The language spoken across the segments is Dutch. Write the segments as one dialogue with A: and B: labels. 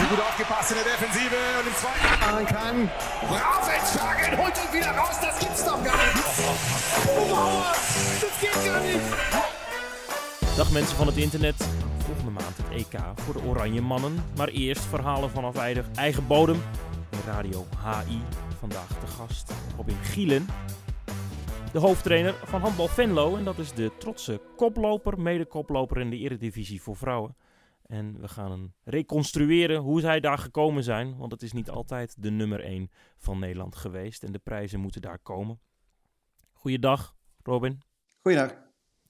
A: sie gut aufgepasst in der Defensive und im zweiten machen kann. Raufenschagen holt ihn wieder raus, das gibt's doch gar nicht. Oh, das geht gar niet.
B: Dag mensen van het internet. Volgende maand het EK voor de Oranje Mannen. Maar eerst verhalen vanaf eigen bodem. Radio HI. Vandaag de gast Robin Gielen. De hoofdtrainer van Handbal Venlo. En dat is de trotse koploper, mede-koploper in de Eredivisie voor vrouwen. En we gaan een reconstrueren hoe zij daar gekomen zijn. Want het is niet altijd de nummer 1 van Nederland geweest. En de prijzen moeten daar komen. Goeiedag, Robin.
C: Goeiedag.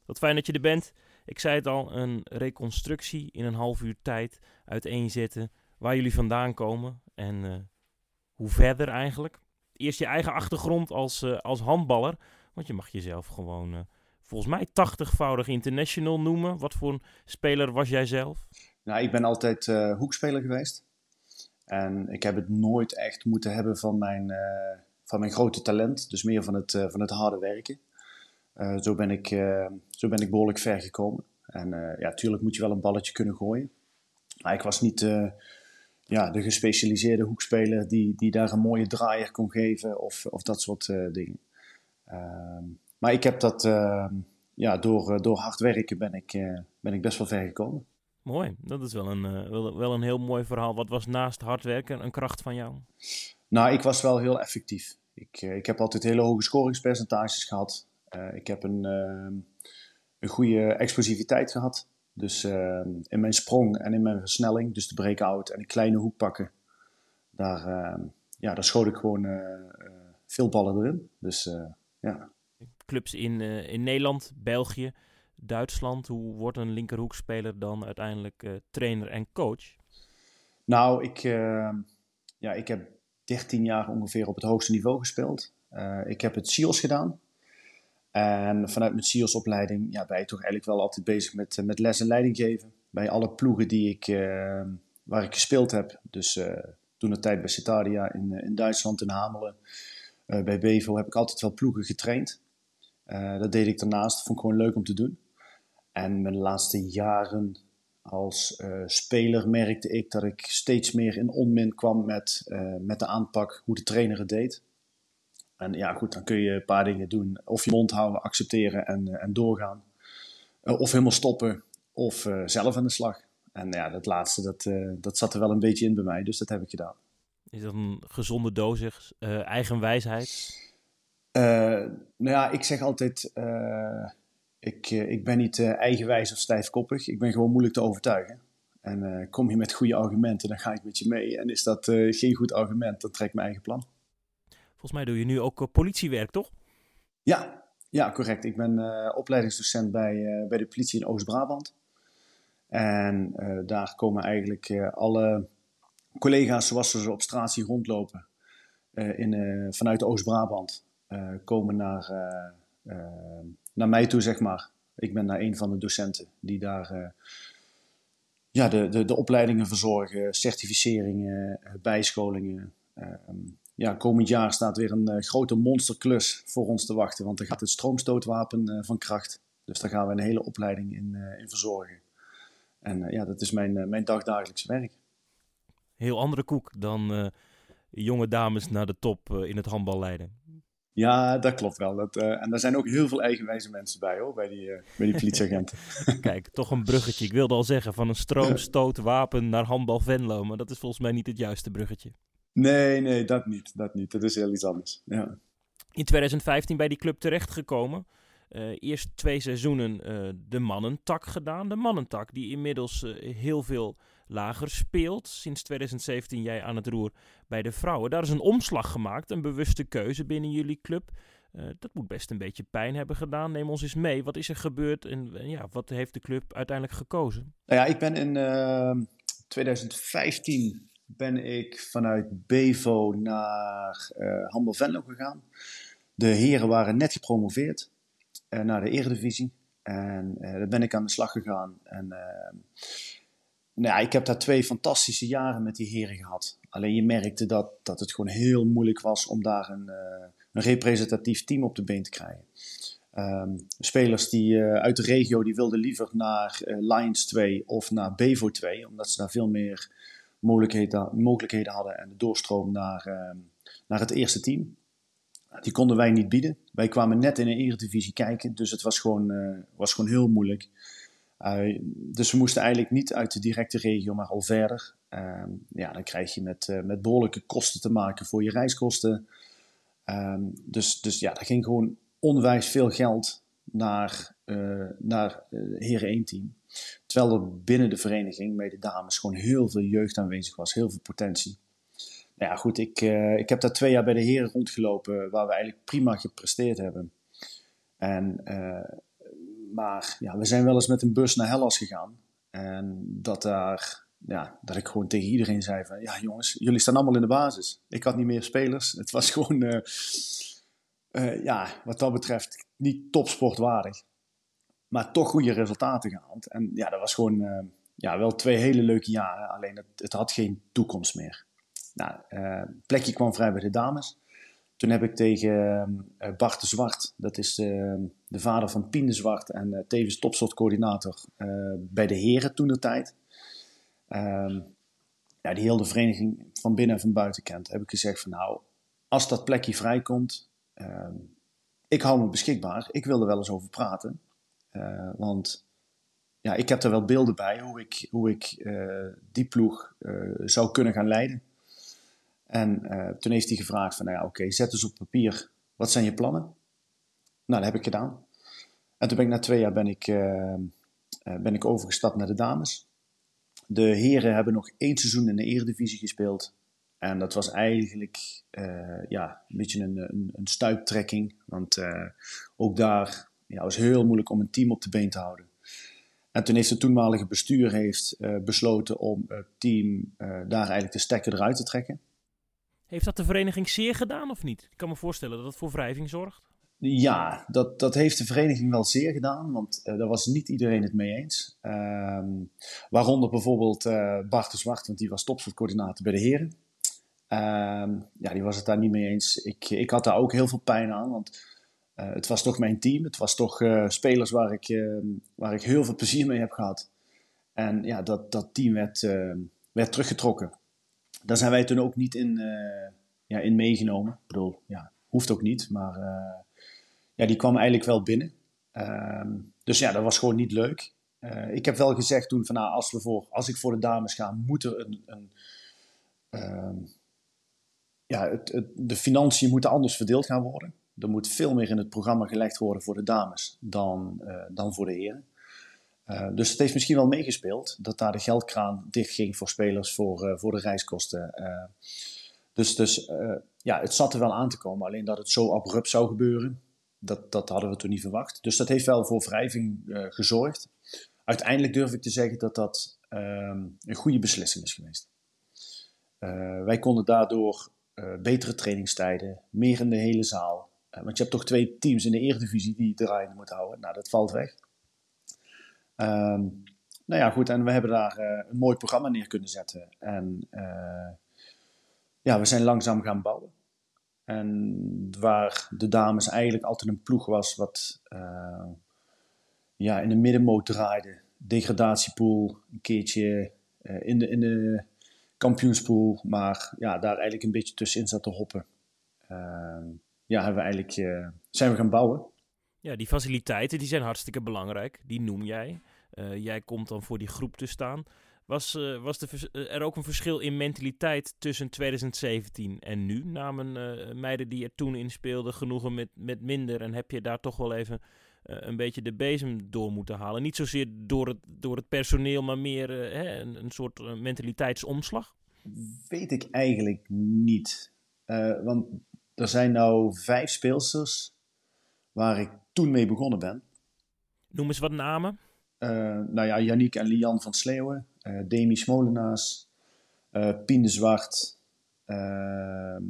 B: Wat fijn dat je er bent. Ik zei het al, een reconstructie in een half uur tijd uiteenzetten waar jullie vandaan komen en uh, hoe verder eigenlijk. Eerst je eigen achtergrond als, uh, als handballer, want je mag jezelf gewoon uh, volgens mij 80-voudig international noemen. Wat voor een speler was jij zelf?
C: Nou, ik ben altijd hoekspeler geweest. En ik heb het nooit echt moeten hebben van mijn, van mijn grote talent, dus meer van het, van het harde werken. Zo, ben ik, zo ben ik behoorlijk ver gekomen. En ja, tuurlijk moet je wel een balletje kunnen gooien. Maar ik was niet ja, de gespecialiseerde hoekspeler die, die daar een mooie draaier kon geven of, of dat soort dingen. Ehm, maar ik heb dat, ehm, ja, door, door hard werken ben ik, ben ik best wel ver gekomen.
B: Mooi, dat is wel een, wel, wel een heel mooi verhaal. Wat was naast hard werken een kracht van jou?
C: Nou, ik was wel heel effectief. Ik, ik heb altijd hele hoge scoringspercentages gehad. Uh, ik heb een, uh, een goede explosiviteit gehad. Dus uh, in mijn sprong en in mijn versnelling, dus de breakout en een kleine hoek pakken, daar, ja, daar schoot ik gewoon veel ballen erin. Dus ja.
B: Clubs in, in Nederland, België, Duitsland, hoe wordt een linkerhoekspeler dan uiteindelijk trainer en coach?
C: Nou, ik, ja, ik heb 13 jaar ongeveer op het hoogste niveau gespeeld. ik heb het SEALS gedaan, en vanuit mijn SIOS-opleiding ja, ben je toch eigenlijk wel altijd bezig met, eh, met les en leiding geven. Bij alle ploegen die ik, waar ik gespeeld heb. Dus toen de tijd bij Citadia in, in Duitsland, in Hamelen. Bij Bevo heb ik altijd wel ploegen getraind. dat deed ik daarnaast, vond ik gewoon leuk om te doen. En mijn laatste jaren als speler merkte ik dat ik steeds meer in onmin kwam met, met de aanpak, hoe de trainer het deed. En ja, goed, dan kun je een paar dingen doen. Of je mond houden, accepteren en, eh, en doorgaan. Eh, of helemaal stoppen, of zelf aan de slag. En ja, dat laatste, dat, dat zat er wel een beetje in bij mij, dus dat heb ik gedaan.
B: Is dat een gezonde dosis eigen wijsheid?
C: nou ja, ik zeg altijd, ik, ik ben niet eigenwijs of stijfkoppig. Ik ben gewoon moeilijk te overtuigen. En kom je met goede argumenten, dan ga ik met je mee. En is dat geen goed argument, dan trek ik mijn eigen plan.
B: Volgens mij doe je nu ook eh, politiewerk, toch?
C: Ja, ja correct. Ik ben uh, opleidingsdocent bij, uh, bij de politie in Oost-Brabant. En uh, daar komen eigenlijk alle collega's zoals ze op straat zien rondlopen in, vanuit Oost-Brabant komen naar, naar mij toe, zeg maar. Ik ben daar een van de docenten die daar ja, de, de, de opleidingen verzorgen, certificeringen, bijscholingen. Ehm, ja, komend jaar staat weer een uh, grote monsterklus voor ons te wachten. Want er gaat het stroomstootwapen van kracht. Dus daar gaan we een hele opleiding in, in verzorgen. En ja, dat is mijn, mijn dagdagelijkse werk.
B: Heel andere koek dan jonge dames naar de top in het handbal leiden.
C: Ja, dat klopt wel. Dat, en daar zijn ook heel veel eigenwijze mensen bij hoor, bij die, bij die politieagenten.
B: Kijk, toch een bruggetje. Ik wilde al zeggen, van een stroomstootwapen naar handbal Venlo. Maar dat is volgens mij niet het juiste bruggetje.
C: Nee, nee, dat niet. Dat niet. Dat is heel iets anders. Ja.
B: In 2015 bij die club terechtgekomen. Uh, eerst twee seizoenen de mannentak gedaan. De mannentak die inmiddels heel veel lager speelt. Sinds 2017 jij aan het roer bij de vrouwen. Daar is een omslag gemaakt, een bewuste keuze binnen jullie club. dat moet best een beetje pijn hebben gedaan. Neem ons eens mee. Wat is er gebeurd en ja, wat heeft de club uiteindelijk gekozen?
C: Nou ja, ik ben in 2015 ben ik vanuit Bevo naar uh, Handel Venlo gegaan. De heren waren net gepromoveerd naar de Eredivisie. En daar ben ik aan de slag gegaan. En nou ik heb daar twee fantastische jaren met die heren gehad. Alleen je merkte dat, dat het gewoon heel moeilijk was om daar een, een representatief team op de been te krijgen. Um, spelers die uit de regio die wilden liever naar Lions 2 of naar Bevo 2, omdat ze daar veel meer mogelijkheden, mogelijkheden hadden en de doorstroom naar, ehm, naar het eerste team. Die konden wij niet bieden. Wij kwamen net in een eredivisie kijken, dus het was gewoon, was gewoon heel moeilijk. Uh, dus we moesten eigenlijk niet uit de directe regio, maar al verder. Uh, ja, dan krijg je met, uh, met behoorlijke kosten te maken voor je reiskosten. Ehm, dus, dus ja, er ging gewoon onwijs veel geld naar, naar Heren 1 team. Terwijl er binnen de vereniging, met de dames, gewoon heel veel jeugd aanwezig was, heel veel potentie. Nou ja, goed, ik, uh, ik heb daar twee jaar bij de heren rondgelopen, waar we eigenlijk prima gepresteerd hebben. En, uh, maar ja, we zijn wel eens met een bus naar Hellas gegaan. En dat daar, ja, dat ik gewoon tegen iedereen zei van, ja jongens, jullie staan allemaal in de basis. Ik had niet meer spelers. Het was gewoon, uh, ja, wat dat betreft, niet topsportwaardig. Maar toch goede resultaten gehaald. En ja, dat was gewoon ja, wel twee hele leuke jaren. Alleen het, het had geen toekomst meer. Nou, plekje kwam vrij bij de dames. Toen heb ik tegen uh, Bart de Zwart, dat is de, de vader van Pien de Zwart en uh, tevens topsoortcoördinator bij de heren toen de tijd. Ehm, ja, die heel de vereniging van binnen en van buiten kent. Heb ik gezegd van nou, als dat plekje vrijkomt, ehm, ik hou me beschikbaar. Ik wil er wel eens over praten. want ja, ik heb er wel beelden bij hoe ik, hoe ik die ploeg zou kunnen gaan leiden. En uh, toen heeft hij gevraagd van, nou ja, oké, zet eens op papier, wat zijn je plannen? Nou, dat heb ik gedaan. En toen ben ik na twee jaar ben ik, uh, ben ik overgestapt naar de dames. De heren hebben nog één seizoen in de eredivisie gespeeld. En dat was eigenlijk ja, een beetje een, een, een stuiptrekking. Want ook daar ja, was heel moeilijk om een team op de been te houden. En toen heeft het toenmalige bestuur heeft, besloten om het team daar eigenlijk de stekker eruit te trekken.
B: Heeft dat de vereniging zeer gedaan of niet? Ik kan me voorstellen dat het voor wrijving zorgt.
C: Ja, dat, dat heeft de vereniging wel zeer gedaan, want uh, daar was niet iedereen het mee eens. Uh, waaronder bijvoorbeeld uh, Bart de Zwart, want die was topsportcoördinator bij de heren. Uh, ja, die was het daar niet mee eens. Ik, ik had daar ook heel veel pijn aan, want eh, het was toch mijn team. Het was toch spelers waar ik, ehm, waar ik heel veel plezier mee heb gehad. En ja, dat, dat team werd, werd teruggetrokken daar zijn wij toen ook niet in, uh, ja, in meegenomen. Ik bedoel, ja, hoeft ook niet, maar uh, ja, die kwam eigenlijk wel binnen. Uh, dus ja, dat was gewoon niet leuk. Uh, ik heb wel gezegd toen van nou, als, we voor, als ik voor de dames ga, moet er een, ehm, ja, de financiën moeten anders verdeeld gaan worden. Er moet veel meer in het programma gelegd worden voor de dames dan, dan voor de heren. Uh, dus het heeft misschien wel meegespeeld dat daar de geldkraan dicht ging voor spelers voor, uh, voor de reiskosten. Uh, dus dus ja, het zat er wel aan te komen. Alleen dat het zo abrupt zou gebeuren, dat, dat hadden we toen niet verwacht. Dus dat heeft wel voor wrijving gezorgd. Uiteindelijk durf ik te zeggen dat dat ehm, een goede beslissing is geweest. wij konden daardoor betere trainingstijden, meer in de hele zaal. want je hebt toch twee teams in de Eredivisie die je draaiende moet houden. Nou, dat valt weg. Um, nou ja, goed, en we hebben daar uh, een mooi programma neer kunnen zetten. En uh, ja, we zijn langzaam gaan bouwen. En waar de dames eigenlijk altijd een ploeg was wat uh, ja, in de middenmoot draaide. Degradatiepool, een keertje in, de, in de kampioenspool. Maar ja, daar eigenlijk een beetje tussenin zat te hoppen. Ehm, ja, hebben we eigenlijk, zijn we gaan bouwen.
B: Ja, die faciliteiten die zijn hartstikke belangrijk. Die noem jij. Uh, jij komt dan voor die groep te staan. Was, uh, was de uh, er ook een verschil in mentaliteit tussen 2017 en nu? Namen meiden die er toen in speelden genoegen met, met minder? En heb je daar toch wel even een beetje de bezem door moeten halen? Niet zozeer door het, door het personeel, maar meer hè, een, een soort mentaliteitsomslag?
C: Weet ik eigenlijk niet. want er zijn nou vijf speelsters waar ik toen mee begonnen ben.
B: Noem eens wat namen.
C: Uh, nou ja, Yannick en Lian van Sleeuwen, uh, Demi Smolenaars, uh, Pien de Zwart, ehm,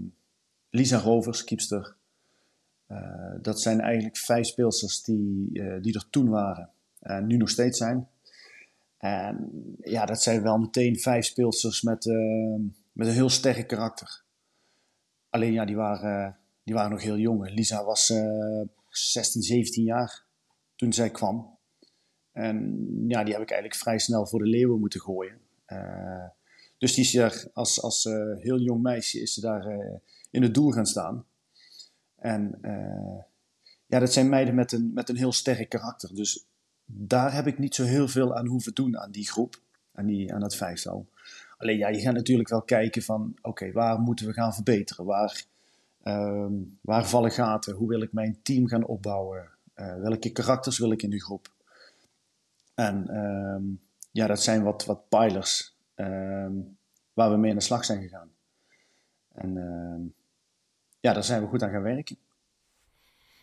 C: Lisa Rovers, kiepster. dat zijn eigenlijk vijf speelsters die, die er toen waren en nu nog steeds zijn. En ja, dat zijn wel meteen vijf speelsters met, ehm, met een heel sterk karakter. Alleen ja, die waren, die waren nog heel jong. Lisa was 16, 17 jaar toen zij kwam. En ja, die heb ik eigenlijk vrij snel voor de leeuwen moeten gooien. Uh, Dus die is daar als, als heel jong meisje is ze daar in het doel gaan staan. En ja, dat zijn meiden met een, met een heel sterk karakter. Dus daar heb ik niet zo heel veel aan hoeven doen aan die groep, aan, die, aan dat vijftal. Alleen ja, je gaat natuurlijk wel kijken van, oké, waar moeten we gaan verbeteren? Waar, ehm, waar vallen gaten? Hoe wil ik mijn team gaan opbouwen? Welke karakters wil ik in die groep? En ehm, ja, dat zijn wat, wat pijlers ehm, waar we mee aan de slag zijn gegaan. En ja, daar zijn we goed aan gaan werken.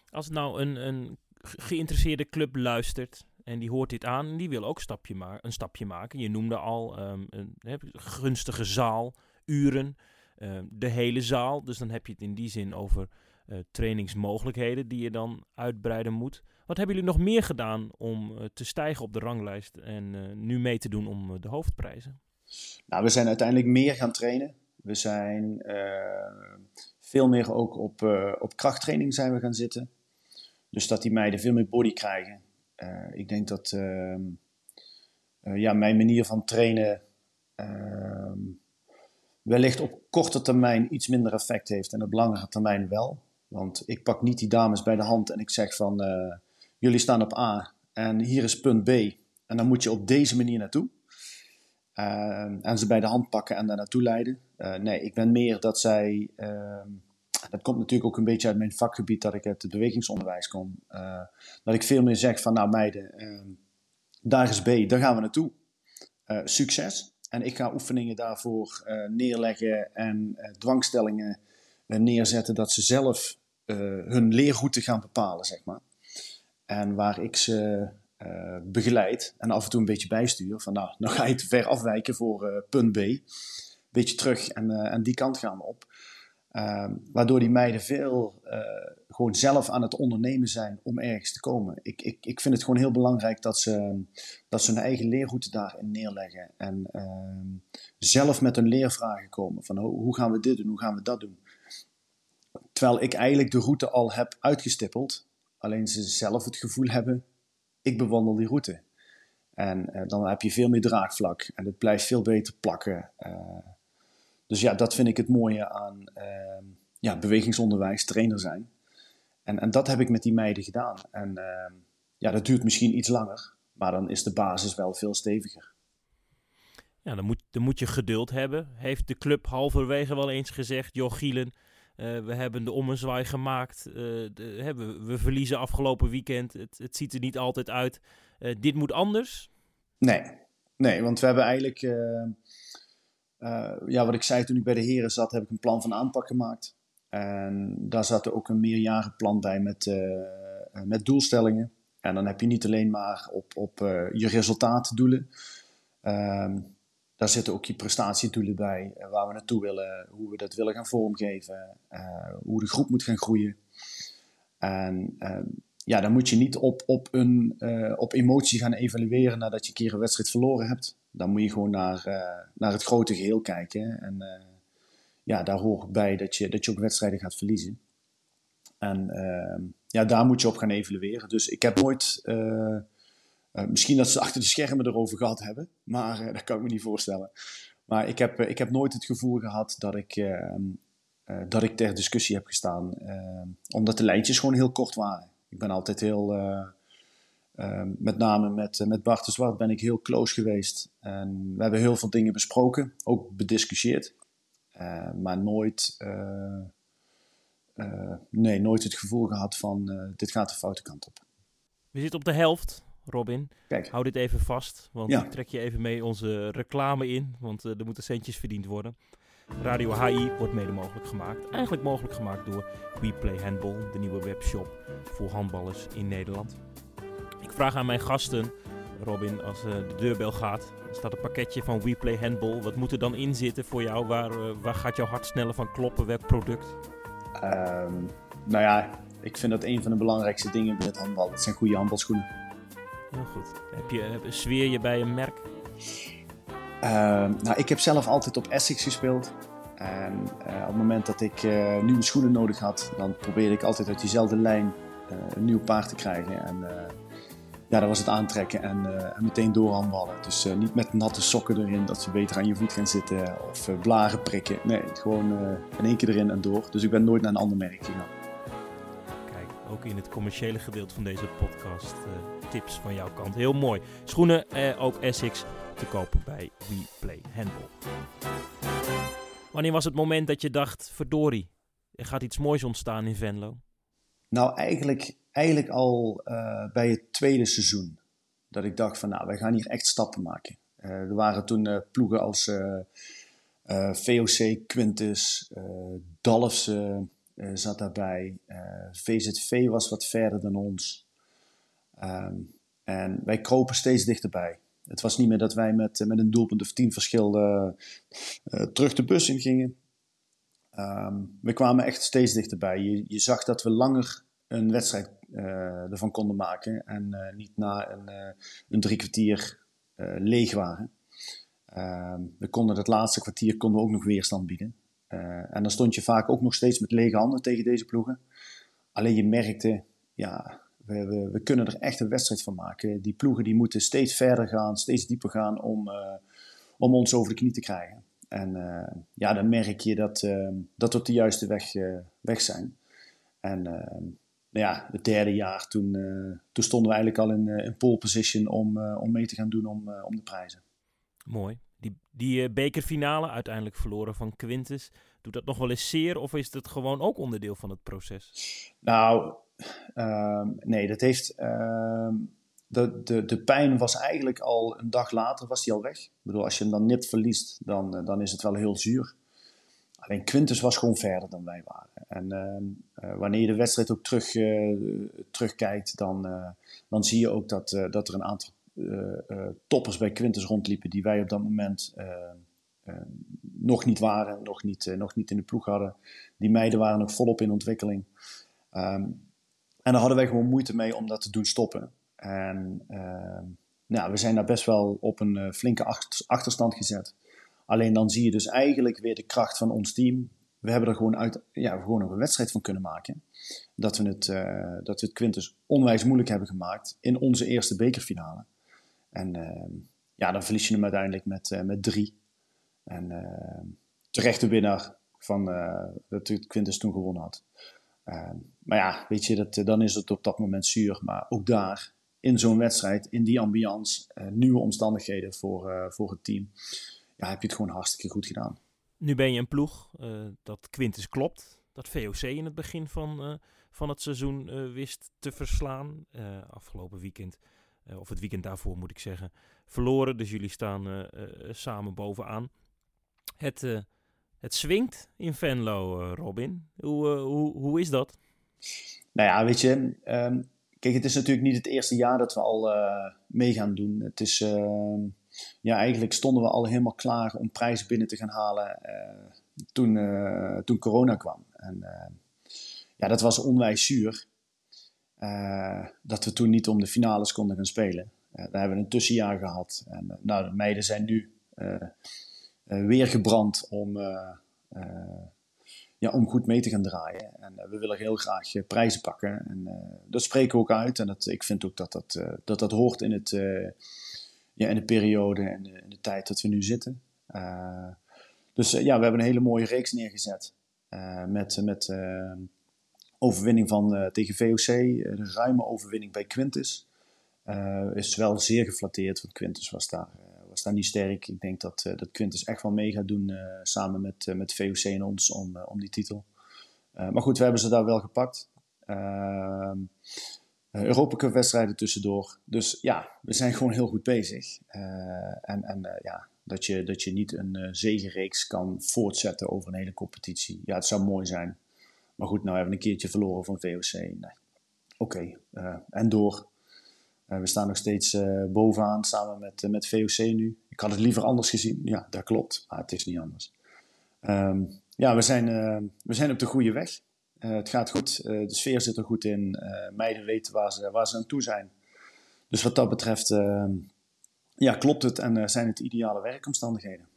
B: Als nou een, een geïnteresseerde club luistert en die hoort dit aan en die wil ook stapje ma een stapje maken. Je noemde al een gunstige zaal, uren, ehm, de hele zaal. Dus dan heb je het in die zin over uh, trainingsmogelijkheden die je dan uitbreiden moet. Wat hebben jullie nog meer gedaan om uh, te stijgen op de ranglijst en uh, nu mee te doen om de hoofdprijzen?
C: Nou, we zijn uiteindelijk meer gaan trainen. We zijn veel meer ook op, op krachttraining zijn we gaan zitten. Dus dat die meiden veel meer body krijgen. Ik denk dat uh, ja, mijn manier van trainen ehm, wellicht op korte termijn iets minder effect heeft en op langere termijn wel. Want ik pak niet die dames bij de hand en ik zeg van eh, jullie staan op A en hier is punt B. En dan moet je op deze manier naartoe. Ehm, en ze bij de hand pakken en daar naartoe leiden. nee, ik ben meer dat zij dat komt natuurlijk ook een beetje uit mijn vakgebied dat ik uit het bewegingsonderwijs kom. Uh, dat ik veel meer zeg van, nou meiden, uh, daar is B, daar gaan we naartoe. Succes. En ik ga oefeningen daarvoor neerleggen en dwangstellingen neerzetten dat ze zelf hun leerroute gaan bepalen, zeg maar. En waar ik ze begeleid en af en toe een beetje bijstuur. Van nou, nou ga je te ver afwijken voor punt B. Beetje terug en, en die kant gaan op. Ehm, waardoor die meiden veel gewoon zelf aan het ondernemen zijn om ergens te komen. Ik, ik, ik vind het gewoon heel belangrijk dat ze, dat ze hun eigen leerroute daarin neerleggen. En uh, zelf met hun leervragen komen. Van hoe, hoe gaan we dit doen, hoe gaan we dat doen. Terwijl ik eigenlijk de route al heb uitgestippeld. Alleen ze zelf het gevoel hebben, ik bewandel die route. En uh, dan heb je veel meer draagvlak. En het blijft veel beter plakken. Uh, dus ja, dat vind ik het mooie aan uh, ja, bewegingsonderwijs, trainer zijn. En, en dat heb ik met die meiden gedaan. En uh, ja, dat duurt misschien iets langer, maar dan is de basis wel veel steviger.
B: Ja, dan moet, dan moet je geduld hebben. Heeft de club halverwege wel eens gezegd, joh Gielen, uh, we hebben de ommezwaai gemaakt. Uh, de, hebben, we verliezen afgelopen weekend. Het, het ziet er niet altijd uit. Uh, dit moet anders?
C: Nee, nee want we hebben eigenlijk ja, wat ik zei toen ik bij de heren zat, heb ik een plan van aanpak gemaakt. En daar zat er ook een meerjarenplan bij met, met doelstellingen. En dan heb je niet alleen maar op, op je resultaatdoelen. Um, daar zitten ook je prestatiedoelen bij, waar we naartoe willen, hoe we dat willen gaan vormgeven, hoe de groep moet gaan groeien. En ehm, ja, dan moet je niet op, op, een, op emotie gaan evalueren nadat je een keer een wedstrijd verloren hebt dan moet je gewoon naar, naar het grote geheel kijken. En ja, daar hoort bij dat je, dat je ook wedstrijden gaat verliezen. En uh, ja, daar moet je op gaan evalueren. Dus ik heb nooit, uh, misschien dat ze achter de schermen erover gehad hebben, maar dat kan ik me niet voorstellen. Maar ik heb, ik heb nooit het gevoel gehad dat ik, ehm, dat ik ter discussie heb gestaan, ehm, omdat de lijntjes gewoon heel kort waren. Ik ben altijd heel Ehm, met name met, met Bart de Zwart ben ik heel close geweest. En we hebben heel veel dingen besproken, ook bediscussieerd. Maar nooit, nee, nooit het gevoel gehad van dit gaat de foute kant op.
B: We zitten op de helft, Robin. Kijk. Hou dit even vast, want ja. ik trek je even mee onze reclame in. Want er moeten centjes verdiend worden. Radio HI wordt mede mogelijk gemaakt. Eigenlijk mogelijk gemaakt door We Play Handball, de nieuwe webshop voor handballers in Nederland. Ik vraag aan mijn gasten, Robin, als uh, de deurbel gaat, er staat een pakketje van WePlay Handball. Wat moet er dan in zitten voor jou? Waar, uh, waar gaat jouw hart sneller van kloppen? Welk product?
C: Um, nou ja, ik vind dat een van de belangrijkste dingen bij het handbal. Het zijn goede handbalschoenen.
B: Heel goed. Heb je, heb, zweer je bij een merk?
C: Uh, nou, ik heb zelf altijd op Essex gespeeld. En uh, op het moment dat ik uh, nieuwe schoenen nodig had, dan probeerde ik altijd uit diezelfde lijn een nieuw paard te krijgen. En ja, dat was het aantrekken en, en meteen doorhandballen. Dus niet met natte sokken erin, dat ze beter aan je voet gaan zitten of blaren prikken. Nee, gewoon in één keer erin en door. Dus ik ben nooit naar een ander merk gegaan.
B: Kijk, ook in het commerciële gedeelte van deze podcast tips van jouw kant. Heel mooi. Schoenen, ook Essex, te kopen bij We Play Handball. Wanneer was het moment dat je dacht, verdorie, er gaat iets moois ontstaan in Venlo?
C: Nou, eigenlijk, eigenlijk al uh, bij het tweede seizoen. Dat ik dacht van, nou, wij gaan hier echt stappen maken. Uh, er waren toen uh, ploegen als VOC, Quintus, Dalfse zat daarbij. VZV was wat verder dan ons. Um, en wij kropen steeds dichterbij. Het was niet meer dat wij met, met een doelpunt of tien verschil terug de bus in gingen. Ehm, we kwamen echt steeds dichterbij. Je, je zag dat we langer een wedstrijd uh, ervan konden maken en uh, niet na een, een drie kwartier leeg waren. Ehm, we konden het laatste kwartier konden we ook nog weerstand bieden. en dan stond je vaak ook nog steeds met lege handen tegen deze ploegen. Alleen je merkte, ja, we, we, we, kunnen er echt een wedstrijd van maken. Die ploegen die moeten steeds verder gaan, steeds dieper gaan om, om ons over de knie te krijgen. En uh, ja, dan merk je dat, uh, dat we op de juiste weg, weg zijn. En ja, het derde jaar, toen, toen stonden we eigenlijk al in, in pole position om, om mee te gaan doen om, om de prijzen.
B: Mooi. Die, die bekerfinale, uiteindelijk verloren van Quintus, doet dat nog wel eens zeer of is het gewoon ook onderdeel van het proces?
C: Nou, nee, dat heeft ehm, de, de, de pijn was eigenlijk al een dag later was die al weg. Ik bedoel, als je hem dan nipt verliest, dan, eh, dan is het wel heel zuur. Alleen Quintus was gewoon verder dan wij waren. En uh, wanneer je de wedstrijd ook terug, uh, terugkijkt, dan, dan zie je ook dat, dat er een aantal toppers bij Quintus rondliepen die wij op dat moment nog niet waren, nog niet, nog niet in de ploeg hadden. Die meiden waren nog volop in ontwikkeling. En daar hadden wij gewoon moeite mee om dat te doen stoppen. En nou, we zijn daar best wel op een uh, flinke achterstand gezet. Alleen dan zie je dus eigenlijk weer de kracht van ons team. We hebben er gewoon, uit, ja, gewoon een wedstrijd van kunnen maken. Dat we, het, uh, dat we het Quintus onwijs moeilijk hebben gemaakt in onze eerste bekerfinale. En ehm, ja, dan verlies je hem uiteindelijk met, eh, met drie. En ehm, terecht de winnaar van dat Quintus toen gewonnen had. Maar ja, weet je, dat, dan is het op dat moment zuur. Maar ook daar in zo'n wedstrijd, in die ambiance, uh, nieuwe omstandigheden voor, uh, voor het team, ja, heb je het gewoon hartstikke goed gedaan.
B: Nu ben je een ploeg uh, dat Quintus klopt, dat VOC in het begin van, van het seizoen wist te verslaan. afgelopen weekend, of het weekend daarvoor moet ik zeggen, verloren. Dus jullie staan samen bovenaan. Het, het swingt in Venlo, Robin. Hoe, hoe, hoe is dat?
C: Nou ja, weet je, um, Kijk, het is natuurlijk niet het eerste jaar dat we al uh, mee gaan doen. Het is, uh, ja, eigenlijk stonden we al helemaal klaar om prijzen binnen te gaan halen uh, toen, eh, toen corona kwam. En ja, dat was onwijs zuur. dat we toen niet om de finales konden gaan spelen. daar hebben we een tussenjaar gehad. En nou, de meiden zijn nu weer gebrand om ja, om goed mee te gaan draaien. En eh, we willen heel graag uh, prijzen pakken. En uh, dat spreken we ook uit. En dat, ik vind ook dat dat, dat, dat hoort in, het, ja, in de periode en de tijd dat we nu zitten. dus ja, we hebben een hele mooie reeks neergezet. met met overwinning van, tegen VOC, een ruime overwinning bij Quintus. is wel zeer geflatteerd, want Quintus was daar niet sterk. Ik denk dat, uh, dat Quintus echt wel mee gaat doen uh, samen met, uh, met VOC en ons om, om die titel. maar goed, we hebben ze daar wel gepakt. Ehm, Europa Cup wedstrijden tussendoor. Dus ja, we zijn gewoon heel goed bezig. en en ja, dat, je, dat je niet een zegenreeks kan voortzetten over een hele competitie. Ja, het zou mooi zijn. Maar goed, nou hebben we een keertje verloren van VOC. Nee. Oké, en door. Uh, we staan nog steeds uh, bovenaan samen met, uh, met VOC nu. Ik had het liever anders gezien. Ja, dat klopt. Maar het is niet anders. Um, ja, we zijn, we zijn op de goede weg. het gaat goed. de sfeer zit er goed in. meiden weten waar ze, waar ze aan toe zijn. Dus wat dat betreft ehm, ja, klopt het en zijn het ideale werkomstandigheden.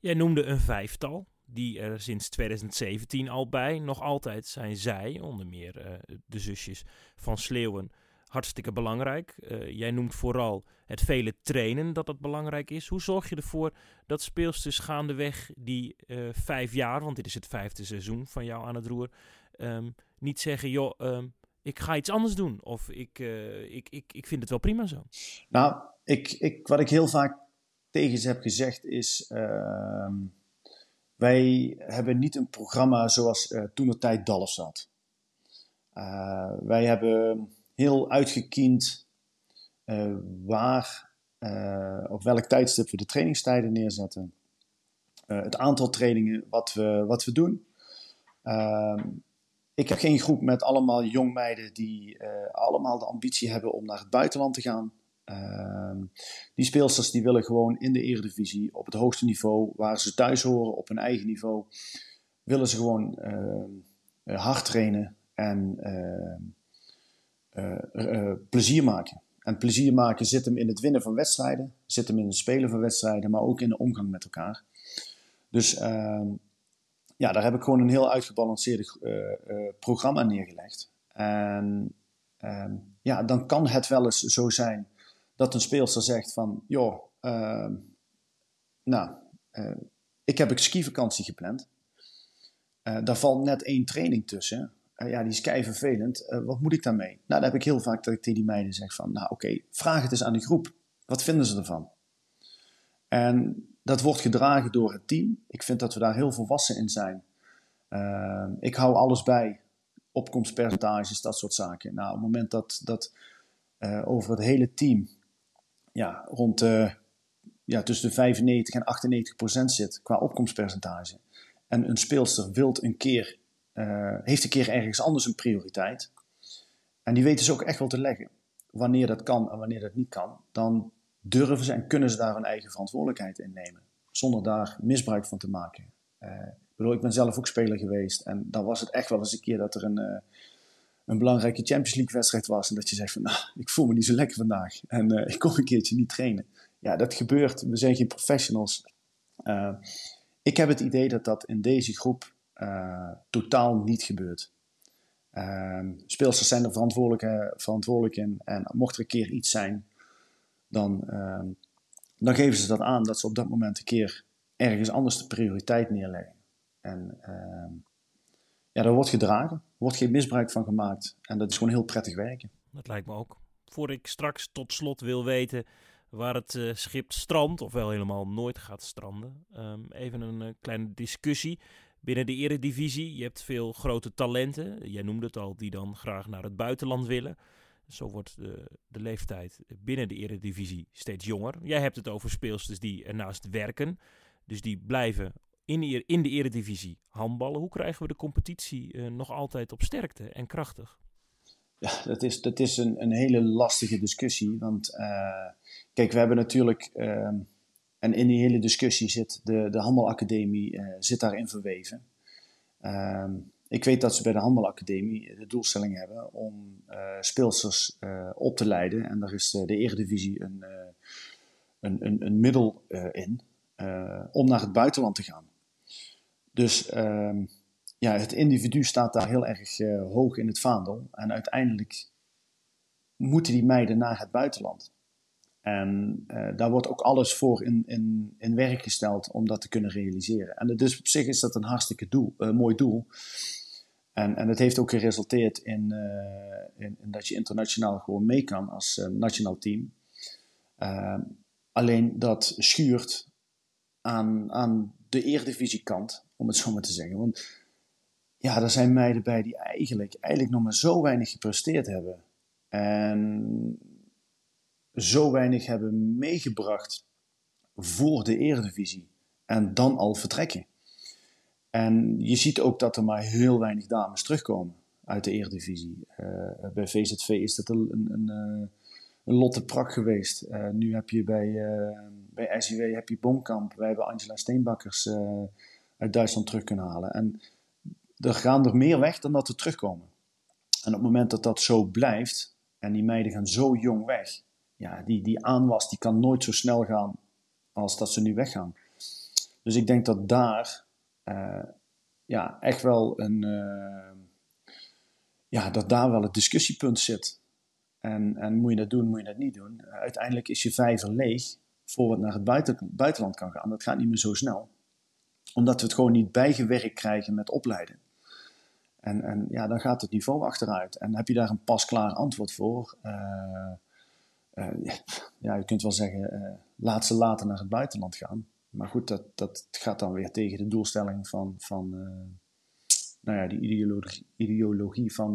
B: Jij noemde een vijftal die er sinds 2017 al bij. Nog altijd zijn zij, onder meer de zusjes van Sleeuwen, hartstikke belangrijk. jij noemt vooral het vele trainen dat dat belangrijk is. Hoe zorg je ervoor dat speelsters gaandeweg die vijf jaar, want dit is het vijfde seizoen van jou aan het roer, ehm, niet zeggen, joh, ehm, ik ga iets anders doen. Of ik, ik, ik, ik vind het wel prima zo.
C: Nou, ik, ik, wat ik heel vaak tegen ze heb gezegd is... Ehm, wij hebben niet een programma zoals toen de tijd Dalf zat. Wij hebben heel uitgekiend uh, waar, op welk tijdstip we de trainingstijden neerzetten. het aantal trainingen wat we, wat we doen. Ehm, ik heb geen groep met allemaal jongmeiden die allemaal de ambitie hebben om naar het buitenland te gaan. Ehm, die speelsters die willen gewoon in de eredivisie op het hoogste niveau, waar ze thuis horen op hun eigen niveau, willen ze gewoon ehm, eh, hard trainen en eh, eh, plezier maken. En plezier maken zit hem in het winnen van wedstrijden, zit hem in het spelen van wedstrijden, maar ook in de omgang met elkaar. Dus ja, daar heb ik gewoon een heel uitgebalanceerd programma neergelegd. En ja, dan kan het wel eens zo zijn dat een speelster zegt van, joh, uh, nou, ik heb een skivakantie gepland. Daar valt net één training tussen. Uh, ja, die is kei vervelend. wat moet ik daarmee? Nou, dan heb ik heel vaak dat ik tegen die meiden zeg van, nou oké, vraag het eens aan de groep. Wat vinden ze ervan? En dat wordt gedragen door het team. Ik vind dat we daar heel volwassen in zijn. Ehm, ik hou alles bij. Opkomstpercentages, dat soort zaken. Nou, op het moment dat, dat over het hele team ja, rond ja, tussen de 95 en 98 procent zit qua opkomstpercentage. En een speelster wilt een keer, uh, heeft een keer ergens anders een prioriteit. En die weten ze ook echt wel te leggen. Wanneer dat kan en wanneer dat niet kan, dan durven ze en kunnen ze daar hun eigen verantwoordelijkheid in nemen. Zonder daar misbruik van te maken. Uh, ik bedoel, ik ben zelf ook speler geweest. En dan was het echt wel eens een keer dat er een, uh, een belangrijke Champions League wedstrijd was. En dat je zegt van, nou, ik voel me niet zo lekker vandaag. En ik kom een keertje niet trainen. Ja, dat gebeurt. We zijn geen professionals. Ik heb het idee dat dat in deze groep uh, totaal niet gebeurt. speelsters zijn er verantwoordelijk, verantwoordelijk in. En mocht er een keer iets zijn, dan, dan geven ze dat aan. Dat ze op dat moment een keer ergens anders de prioriteit neerleggen. En ja, dat wordt gedragen. Wordt geen misbruik van gemaakt. En dat is gewoon heel prettig werken.
B: Dat lijkt me ook. Voor ik straks tot slot wil weten waar het uh, schip strandt, ofwel helemaal nooit gaat stranden. Even een kleine discussie binnen de eredivisie. Je hebt veel grote talenten, jij noemde het al, die dan graag naar het buitenland willen. Zo wordt de, de leeftijd binnen de eredivisie steeds jonger. Jij hebt het over speelsters die ernaast werken. Dus die blijven in de, in de eredivisie handballen. Hoe krijgen we de competitie uh, nog altijd op sterkte en krachtig?
C: Ja, dat is, dat is een, een hele lastige discussie. Want uh, kijk, we hebben natuurlijk, uh, en in die hele discussie zit de, de handbalacademie uh, zit daarin verweven. Ehm, ik weet dat ze bij de handbalacademie de doelstelling hebben om speelsters op te leiden. En daar is de eredivisie een, een, een, een middel in om naar het buitenland te gaan. Dus ehm, ja, het individu staat daar heel erg hoog in het vaandel. En uiteindelijk moeten die meiden naar het buitenland. En uh, daar wordt ook alles voor in, in, in werk gesteld om dat te kunnen realiseren. En dus op zich is dat een hartstikke doel, uh, mooi doel. En, en het heeft ook geresulteerd in, in, in, dat je internationaal gewoon mee kan als nationaal team. Alleen dat schuurt aan, aan de Eredivisie kant om het zo maar te zeggen. Want ja, er zijn meiden bij die eigenlijk, eigenlijk nog maar zo weinig gepresteerd hebben. En zo weinig hebben meegebracht voor de Eredivisie. En dan al vertrekken. En je ziet ook dat er maar heel weinig dames terugkomen uit de Eredivisie. Uh, bij VZV is dat een, een, eh, Lotte Prak geweest. Uh, nu heb je bij, uh, bij SIW heb je Bomkamp. Wij hebben Angela Steenbakkers uit Duitsland terug kunnen halen. En er gaan er meer weg dan dat er terugkomen. En op het moment dat dat zo blijft, en die meiden gaan zo jong weg, ja, die, die aanwas die kan nooit zo snel gaan als dat ze nu weggaan. Dus ik denk dat daar uh, ja, echt wel een, uh, ja, dat daar wel het discussiepunt zit. En, en moet je dat doen, moet je dat niet doen. uiteindelijk is je vijver leeg voor het naar het buiten, buitenland kan gaan. Dat gaat niet meer zo snel. Omdat we het gewoon niet bijgewerkt krijgen met opleiden. En, en ja, dan gaat het niveau achteruit. En heb je daar een pasklaar antwoord voor? Uh, ja, je kunt wel zeggen, uh, laat ze later naar het buitenland gaan. Maar goed, dat, dat gaat dan weer tegen de doelstelling van, van nou ja, die ideologie, ideologie van,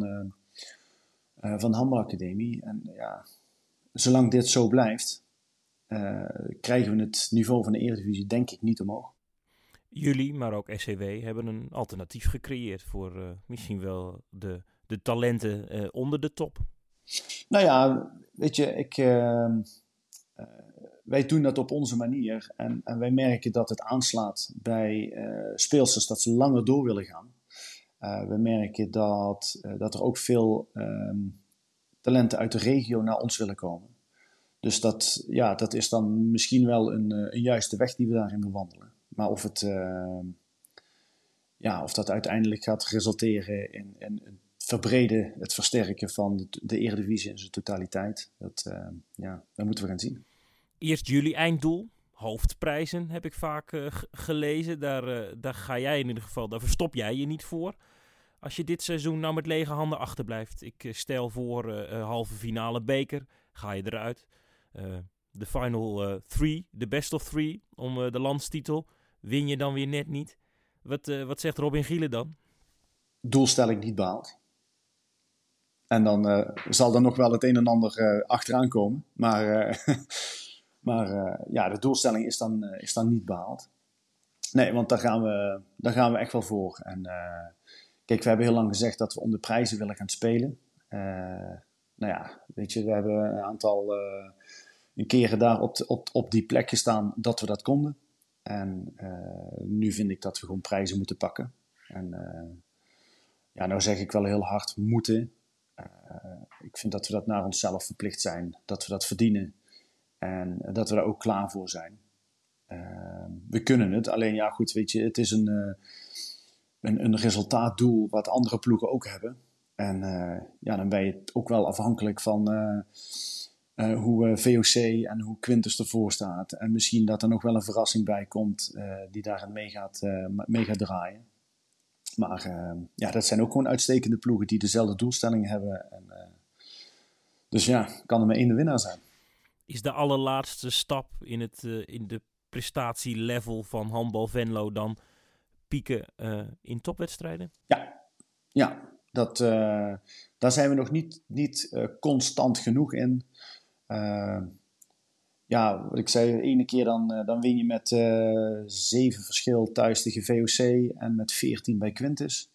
C: van de Handbalacademie. En ja, zolang dit zo blijft, krijgen we het niveau van de Eredivisie denk ik niet omhoog.
B: Jullie, maar ook SCW, hebben een alternatief gecreëerd voor misschien wel de, de talenten onder de top.
C: Nou ja, weet je, ik, uh, wij doen dat op onze manier. En, en, wij merken dat het aanslaat bij speelsters dat ze langer door willen gaan. we merken dat, dat er ook veel ehm, talenten uit de regio naar ons willen komen. Dus dat, ja, dat is dan misschien wel een, een juiste weg die we daarin bewandelen. Maar of, het, uh, ja, of dat uiteindelijk gaat resulteren in, in het verbreden, het versterken van de, de Eredivisie in zijn totaliteit, dat, uh, ja, dat moeten we gaan zien.
B: Eerst jullie einddoel, hoofdprijzen heb ik vaak uh, gelezen. Daar, uh, daar ga jij in ieder geval, daar verstop jij je niet voor. Als je dit seizoen nou met lege handen achterblijft. Ik stel voor halve finale beker, ga je eruit. De final three, de best of three om de landstitel win je dan weer net niet. Wat, wat zegt Robin Gielen dan?
C: Doelstelling niet behaald. En dan uh, zal er nog wel het een en ander uh, achteraan komen. Maar, maar ja, de doelstelling is dan, is dan niet behaald. Nee, want daar gaan we, daar gaan we echt wel voor. En kijk, we hebben heel lang gezegd dat we om de prijzen willen gaan spelen. nou ja, weet je, we hebben een aantal keren daar op, op, op die plek gestaan dat we dat konden. En nu vind ik dat we gewoon prijzen moeten pakken. En ja, nou zeg ik wel heel hard moeten. Uh, ik vind dat we dat naar onszelf verplicht zijn. Dat we dat verdienen. En dat we daar ook klaar voor zijn. we kunnen het. Alleen ja, goed, weet je, het is een, een, een resultaatdoel wat andere ploegen ook hebben. En ja, dan ben je ook wel afhankelijk van hoe VOC en hoe Quintus ervoor staat. En misschien dat er nog wel een verrassing bij komt uh, die daarin mee gaat, mee gaat draaien. Maar ja, dat zijn ook gewoon uitstekende ploegen die dezelfde doelstelling hebben. En, dus ja, kan er maar één winnaar zijn.
B: Is de allerlaatste stap in, het, in de prestatielevel van handbal Venlo dan pieken in topwedstrijden?
C: Ja, ja dat, daar zijn we nog niet, niet constant genoeg in. Ja, wat ik zei, de ene keer dan, uh, dan win je met uh, zeven verschil thuis tegen VOC en met 14 bij Quintus.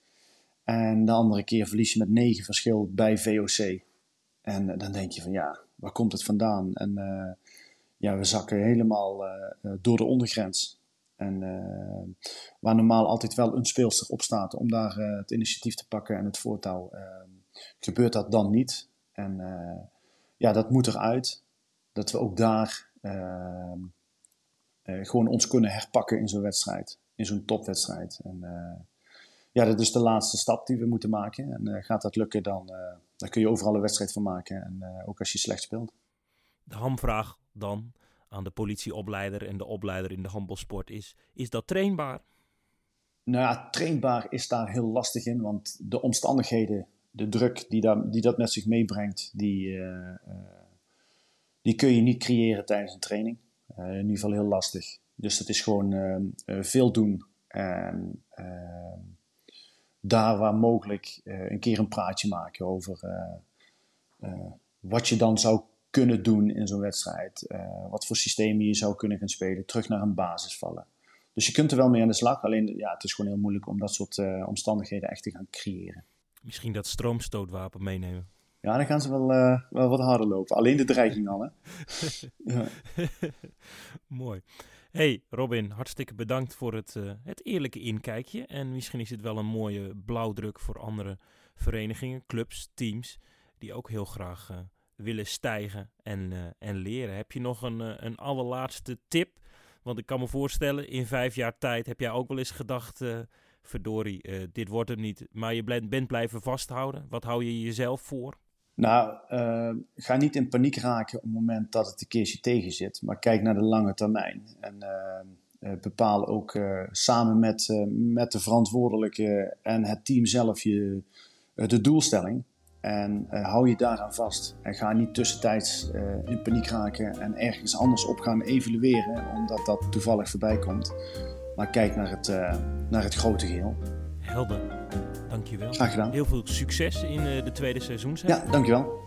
C: En de andere keer verlies je met negen verschil bij VOC. En dan denk je van ja, waar komt het vandaan? En ja, we zakken helemaal door de ondergrens. En waar normaal altijd wel een speelster op staat om daar het initiatief te pakken en het voortouw, gebeurt dat dan niet. En ja, dat moet eruit. Dat we ook daar uh, uh, gewoon ons kunnen herpakken in zo'n wedstrijd. In zo'n topwedstrijd. En uh, ja, dat is de laatste stap die we moeten maken. En gaat dat lukken, dan, dan kun je overal een wedstrijd van maken. En ook als je slecht speelt.
B: De hamvraag dan aan de politieopleider en de opleider in de handbalsport is: is dat trainbaar?
C: Nou ja, trainbaar is daar heel lastig in, want de omstandigheden de druk die, dat, die dat met zich meebrengt, die, uh, die kun je niet creëren tijdens een training. Uh, in ieder geval heel lastig. Dus het is gewoon veel doen. En daar waar mogelijk een keer een praatje maken over wat je dan zou kunnen doen in zo'n wedstrijd. wat voor systemen je zou kunnen gaan spelen. Terug naar een basis vallen. Dus je kunt er wel mee aan de slag. Alleen ja, het is gewoon heel moeilijk om dat soort omstandigheden echt te gaan creëren.
B: Misschien dat stroomstootwapen meenemen.
C: Ja, dan gaan ze wel, uh, wel wat harder lopen. Alleen de dreiging al, hè?
B: ja. Mooi. Hey Robin, hartstikke bedankt voor het, uh, het eerlijke inkijkje. En misschien is het wel een mooie blauwdruk voor andere verenigingen, clubs, teams... die ook heel graag uh, willen stijgen en, en leren. Heb je nog een, een allerlaatste tip? Want ik kan me voorstellen, in vijf jaar tijd heb jij ook wel eens gedacht verdorie, dit wordt hem niet. Maar je bent blijven vasthouden. Wat hou je jezelf voor?
C: Nou, uh, ga niet in paniek raken op het moment dat het een keertje tegen zit, maar kijk naar de lange termijn. En uh, bepaal ook samen met, met de verantwoordelijke en het team zelf je, de doelstelling. En hou je daaraan vast. En ga niet tussentijds in paniek raken en ergens anders op gaan evalueren, omdat dat toevallig voorbij komt. Maar kijk naar het, naar het grote geheel.
B: Helder. Dankjewel.
C: Graag gedaan.
B: Heel veel succes in de tweede seizoen.
C: Ja, dankjewel.